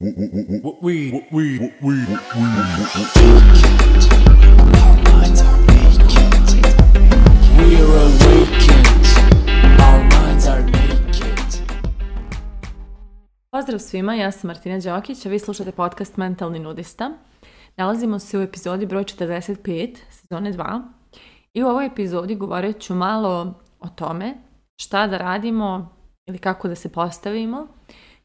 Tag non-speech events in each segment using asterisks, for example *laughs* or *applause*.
Pozdrav svima, ja sam Martina Đokić, a vi slušate podcast Mentalni nudista. Nalazimo se u epizodi broj 45, sezone 2. I u ovoj epizodi govorit ću malo o tome šta da radimo ili kako da se postavimo –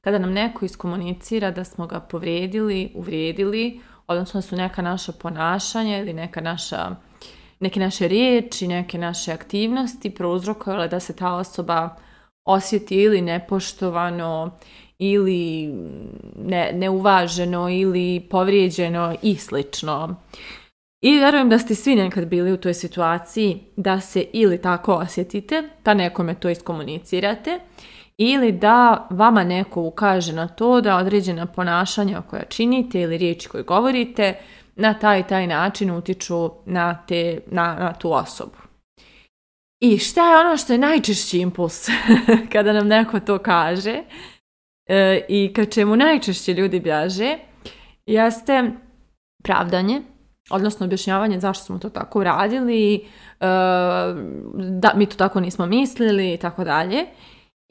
kada nam neko iskomunicira da smo ga povrijedili, uvrijedili, odnosno da su neka naša ponašanja ili neka naša, neke naše riječi, neke naše aktivnosti prouzrokovale da se ta osoba osjeti ili nepoštovano ili ne, neuvaženo ili povrijeđeno i slično. I vjerujem da ste svi nekad bili u toj situaciji da se ili tako osjetite, pa nekome to iskomunicirate ili da vama neko ukaže na to da određena ponašanja koja činite ili riječi koje govorite na taj i taj način utiču na, te, na, tu osobu. I šta je ono što je najčešći impuls *laughs* kada nam neko to kaže e, i ka čemu najčešće ljudi bjaže, jeste pravdanje, odnosno objašnjavanje zašto smo to tako uradili, e, da mi to tako nismo mislili i tako dalje.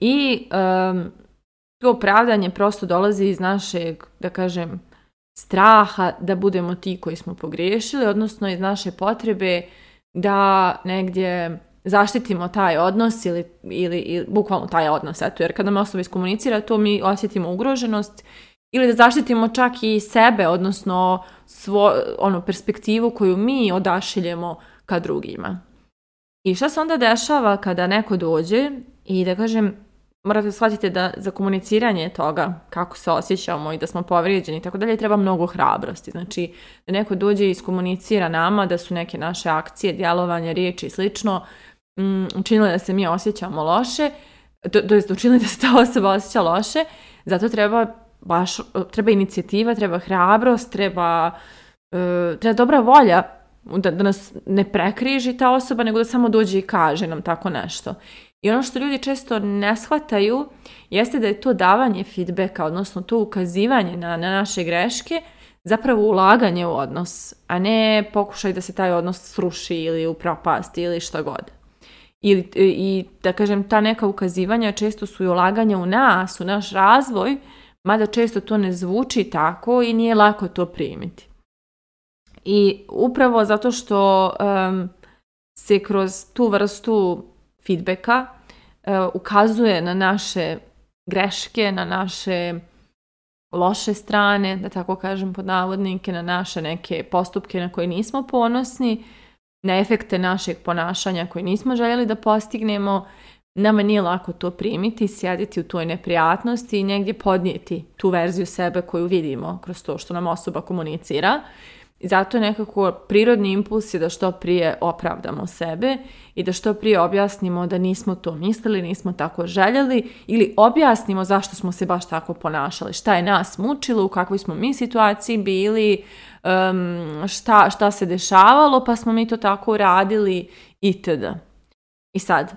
I um, to opravdanje prosto dolazi iz našeg, da kažem, straha da budemo ti koji smo pogriješili, odnosno iz naše potrebe da negdje zaštitimo taj odnos ili, ili, bukvalno taj odnos, eto, jer kada nam osoba iskomunicira to mi osjetimo ugroženost ili da zaštitimo čak i sebe, odnosno svo, ono, perspektivu koju mi odašiljemo ka drugima. I šta se onda dešava kada neko dođe i da kažem morate shvatiti da za komuniciranje toga kako se osjećamo i da smo povrijeđeni i tako dalje treba mnogo hrabrosti. Znači da neko dođe i iskomunicira nama da su neke naše akcije, djelovanje, riječi i slično mm, učinile da se mi osjećamo loše, to jest učinili da se ta osoba osjeća loše, zato treba baš, treba inicijativa, treba hrabrost, treba, e, treba dobra volja da, da nas ne prekriži ta osoba, nego da samo dođe i kaže nam tako nešto. I ono što ljudi često ne shvataju jeste da je to davanje feedbacka, odnosno to ukazivanje na, naše greške, zapravo ulaganje u odnos, a ne pokušaj da se taj odnos sruši ili upropasti ili što god. I, e, I da kažem, ta neka ukazivanja često su i ulaganja u nas, u naš razvoj, mada često to ne zvuči tako i nije lako to primiti. I upravo zato što se kroz tu vrstu feedbacka, e, ukazuje na naše greške, na naše loše strane, da tako kažem pod navodnike, na naše neke postupke na koje nismo ponosni, na efekte našeg ponašanja koje nismo željeli da postignemo, nama nije lako to primiti, sjediti u toj neprijatnosti i negdje podnijeti tu verziju sebe koju vidimo kroz to što nam osoba komunicira zato nekako prirodni impuls je da što prije opravdamo sebe i da što prije objasnimo da nismo to mislili, nismo tako željeli ili objasnimo zašto smo se baš tako ponašali, šta je nas mučilo, u kakvoj smo mi situaciji bili, šta, šta se dešavalo pa smo mi to tako radili itd. I sad,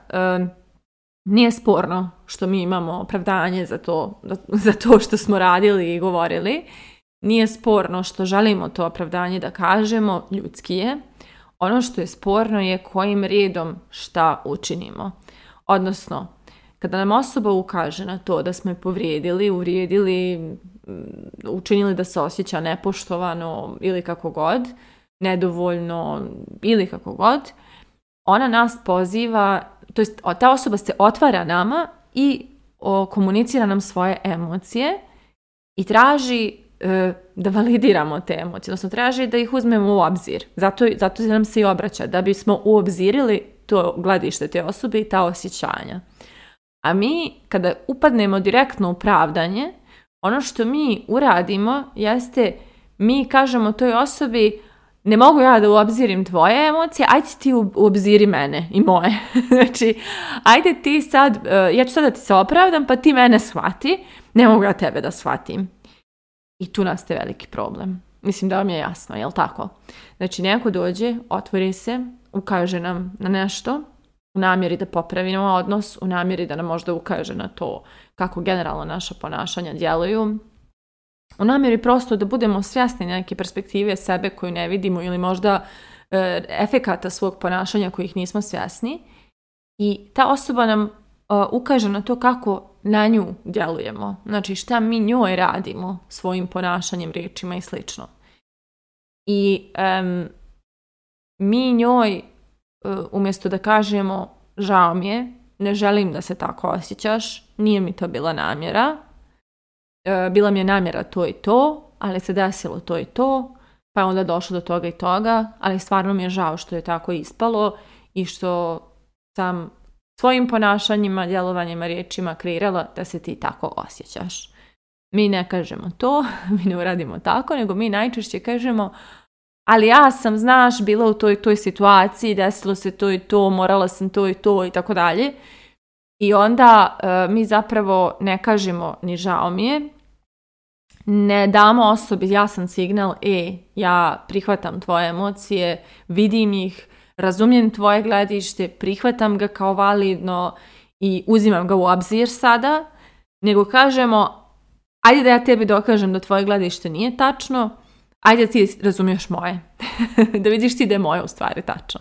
nije sporno što mi imamo opravdanje za to, za to što smo radili i govorili nije sporno što želimo to opravdanje da kažemo, ljudski je. Ono što je sporno je kojim redom šta učinimo. Odnosno, kada nam osoba ukaže na to da smo je povrijedili, uvrijedili, mm, učinili da se osjeća nepoštovano ili kako god, nedovoljno ili kako god, ona nas poziva, to jest ta osoba se otvara nama i komunicira nam svoje emocije i traži E, da validiramo te emocije, odnosno traži da ih uzmemo u obzir. Zato, zato nam se i obraća, da bismo uobzirili to gledište te osobe i ta osjećanja. A mi, kada upadnemo direktno u pravdanje, ono što mi uradimo jeste mi kažemo toj osobi ne mogu ja da uobzirim tvoje emocije, ajde ti uobziri mene i moje. *laughs* znači, ajde ti sad, e, ja ću sad da ti se opravdam, pa ti mene shvati, ne mogu ja tebe da shvatim. I tu nastaje veliki problem. Mislim da vam je jasno, jel tako? Znači, neko dođe, otvori se, ukaže nam na nešto, u namjeri da popravimo odnos, u namjeri da nam možda ukaže na to kako generalno naša ponašanja djeluju, u namjeri prosto da budemo svjesni neke perspektive sebe koju ne vidimo ili možda e, efekata svog ponašanja kojih nismo svjesni. I ta osoba nam ukaže na to kako na nju djelujemo. Znači šta mi njoj radimo svojim ponašanjem, riječima i slično. I mi njoj e, umjesto da kažemo žao mi je, ne želim da se tako osjećaš, nije mi to bila namjera, e, bila mi je namjera to i to, ali se desilo to i to, pa je onda došlo do toga i toga, ali stvarno mi je žao što je tako ispalo i što sam svojim ponašanjima, djelovanjima, riječima kreirala da se ti tako osjećaš. Mi ne kažemo to, *laughs* mi ne uradimo tako, nego mi najčešće kažemo ali ja sam, znaš, bila u toj toj situaciji, desilo se to i to, morala sam to i to i tako dalje. I onda e, mi zapravo ne kažemo ni žao mi je, ne damo osobi jasan signal, e, ja prihvatam tvoje emocije, vidim ih, razumijem tvoje gledište, prihvatam ga kao validno i uzimam ga u obzir sada, nego kažemo, ajde da ja tebi dokažem da tvoje gledište nije tačno, ajde ti razumiješ moje. *laughs* da vidiš ti da je moje u stvari tačno.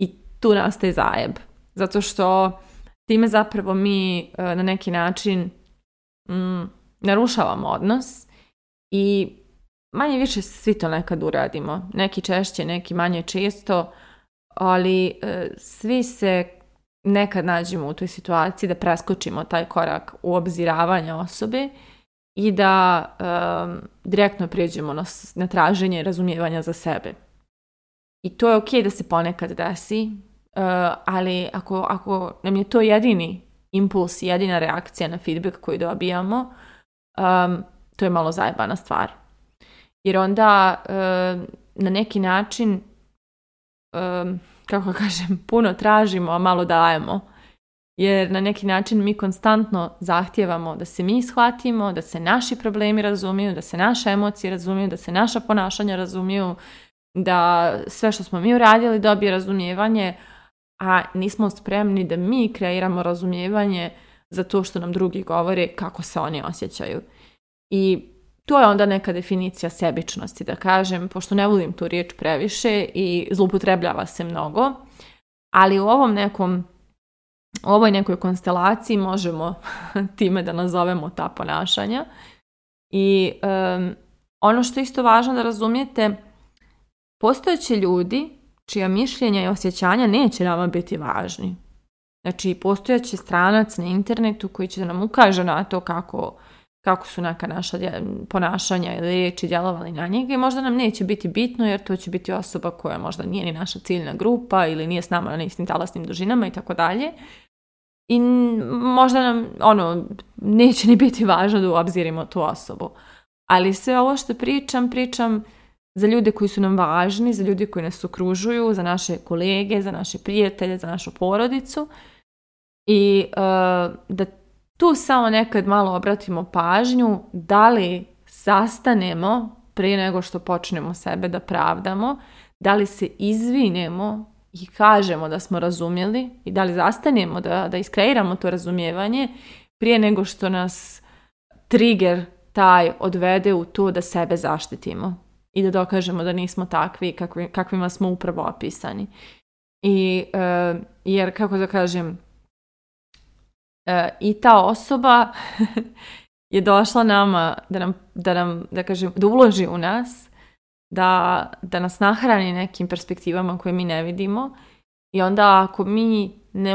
I tu nastaje zajeb. Zato što time zapravo mi e, na neki način mm, narušavamo odnos i manje više svi to nekad uradimo. Neki češće, neki manje često, ali e, svi se nekad nađemo u toj situaciji da preskočimo taj korak u obziravanje osobe i da e, direktno prijeđemo na, na traženje razumijevanja za sebe. I to je ok da se ponekad desi, e, ali ako, ako nam je to jedini impuls, jedina reakcija na feedback koji dobijamo, to je malo zajebana stvar. Jer onda na neki način kako *laughs* kažem, puno tražimo, a malo dajemo. Jer na neki način mi konstantno zahtijevamo da se mi shvatimo, da se naši problemi razumiju, da se naše emocije razumiju, da se naša ponašanja razumiju, da sve što smo mi uradili dobije razumijevanje, a nismo spremni da mi kreiramo razumijevanje za to što nam drugi govore kako se oni osjećaju. I to je onda neka definicija sebičnosti, da kažem, pošto ne volim tu riječ previše i zlupotrebljava se mnogo, ali u ovom nekom u ovoj nekoj konstelaciji možemo *laughs* time da nazovemo ta ponašanja. I ono što je isto važno da razumijete, postojeći ljudi čija mišljenja i osjećanja neće nama biti važni. Znači, postojeći stranac na internetu koji će da nam ukaže na to kako kako su neka naša ponašanja ili riječi djelovali na njega i možda nam neće biti bitno jer to će biti osoba koja možda nije ni naša ciljna grupa ili nije s nama na istim talasnim dužinama i tako dalje. I možda nam ono, neće ni biti važno da uobzirimo tu osobu. Ali sve ovo što pričam, pričam za ljude koji su nam važni, za ljude koji nas okružuju, za naše kolege, za naše prijatelje, za našu porodicu. I e, da tu samo nekad malo obratimo pažnju da li zastanemo prije nego što počnemo sebe da pravdamo, da li se izvinemo i kažemo da smo razumjeli i da li zastanemo da, da iskreiramo to razumijevanje prije nego što nas trigger taj odvede u to da sebe zaštitimo i da dokažemo da nismo takvi kakvi, kakvima smo upravo opisani. I, e, jer, kako da kažem, E, I ta osoba *laughs* je došla nama da nam, da nam, da kažem, da uloži u nas, da, da nas nahrani nekim perspektivama koje mi ne vidimo i onda ako mi ne,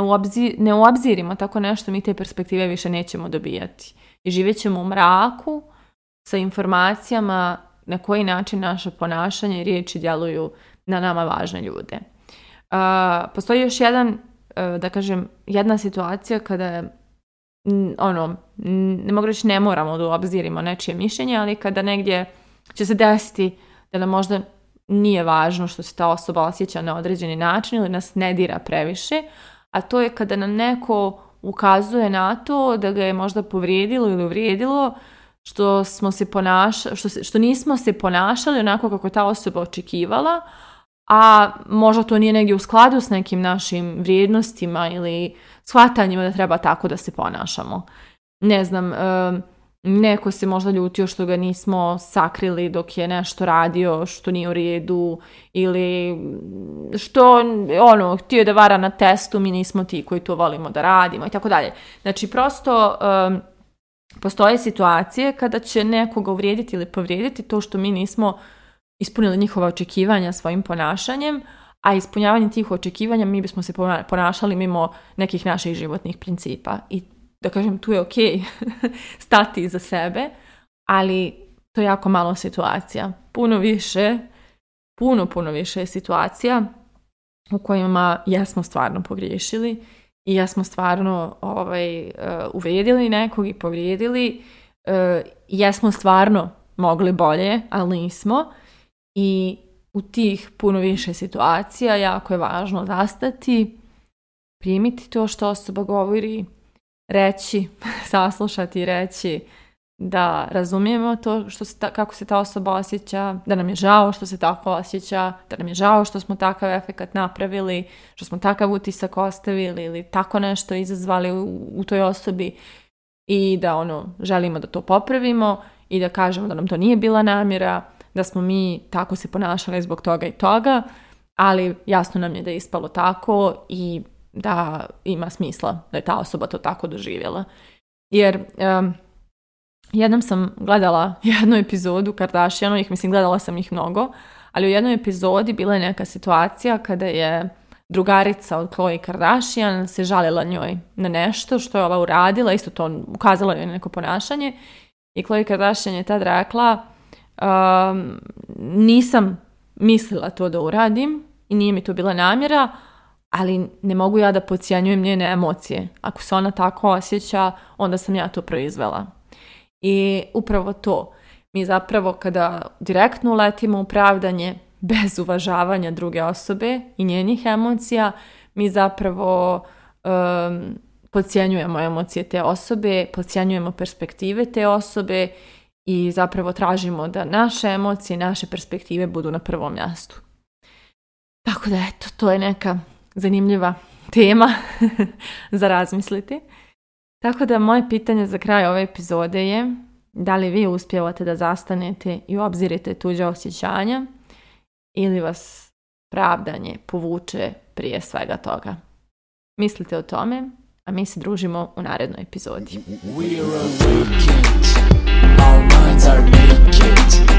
ne uobzirimo tako nešto, mi te perspektive više nećemo dobijati. I živjet ćemo u mraku sa informacijama na koji način naše ponašanje i riječi djeluju na nama važne ljude. Uh, postoji još jedan E, da kažem, jedna situacija kada ono, ne mogu reći ne moramo da obzirimo nečije mišljenje, ali kada negdje će se desiti da nam možda nije važno što se ta osoba osjeća na određeni način ili nas ne dira previše, a to je kada nam neko ukazuje na to da ga je možda povrijedilo ili uvrijedilo što, smo se ponaša, što, se, što nismo se ponašali onako kako ta osoba očekivala, a možda to nije negdje u skladu s nekim našim vrijednostima ili shvatanjima da treba tako da se ponašamo. Ne znam, neko se možda ljutio što ga nismo sakrili dok je nešto radio što nije u redu ili što, ono, htio da vara na testu, mi nismo ti koji to volimo da radimo i tako dalje. Znači, prosto... Postoje situacije kada će nekoga uvrijediti ili povrijediti to što mi nismo ispunili njihova očekivanja svojim ponašanjem, a ispunjavanje tih očekivanja mi bismo se ponašali mimo nekih naših životnih principa. I da kažem, tu je ok *laughs* stati iza sebe, ali to je jako malo situacija. Puno više, puno, puno više situacija u kojima jesmo stvarno pogriješili i jesmo stvarno ovaj, eh, uvrijedili nekog i povrijedili. Eh, jesmo stvarno mogli bolje, ali nismo i u tih puno više situacija jako je važno zastati, primiti to što osoba govori, reći, *laughs* saslušati i reći da razumijemo to što se kako se ta osoba osjeća, da nam je žao što se tako osjeća, da nam je žao što smo takav efekat napravili, što smo takav utisak ostavili ili tako nešto izazvali u, u toj osobi i da ono želimo da to popravimo i da kažemo da nam to nije bila namjera da smo mi tako se ponašali zbog toga i toga, ali jasno nam je da je ispalo tako i da ima smisla da je ta osoba to tako doživjela. Jer um, jednom sam gledala *laughs* jednu epizodu Kardashianovih, mislim gledala sam ih mnogo, ali u jednoj epizodi bila je neka situacija kada je drugarica od Khloe Kardashian se žalila njoj na nešto što je ova uradila, isto to ukazala joj neko ponašanje i Khloe Kardashian je tad rekla nisam mislila to da uradim i nije mi to bila namjera, ali ne mogu ja da pocijenjujem njene emocije. Ako se ona tako osjeća, onda sam ja to proizvela. I upravo to. Mi zapravo kada direktno uletimo u pravdanje, bez uvažavanja druge osobe i njenih emocija, mi zapravo um, emocije te osobe, pocijenjujemo perspektive te osobe i zapravo tražimo da naše emocije, naše perspektive budu na prvom mjestu. Tako da eto, to je neka zanimljiva tema *laughs* za razmisliti. Tako da moje pitanje za kraj ove epizode je da li vi uspjevate da zastanete i obzirite tuđa osjećanja ili vas pravdanje povuče prije svega toga. Mislite o tome, a mi se družimo u narednoj epizodi. are naked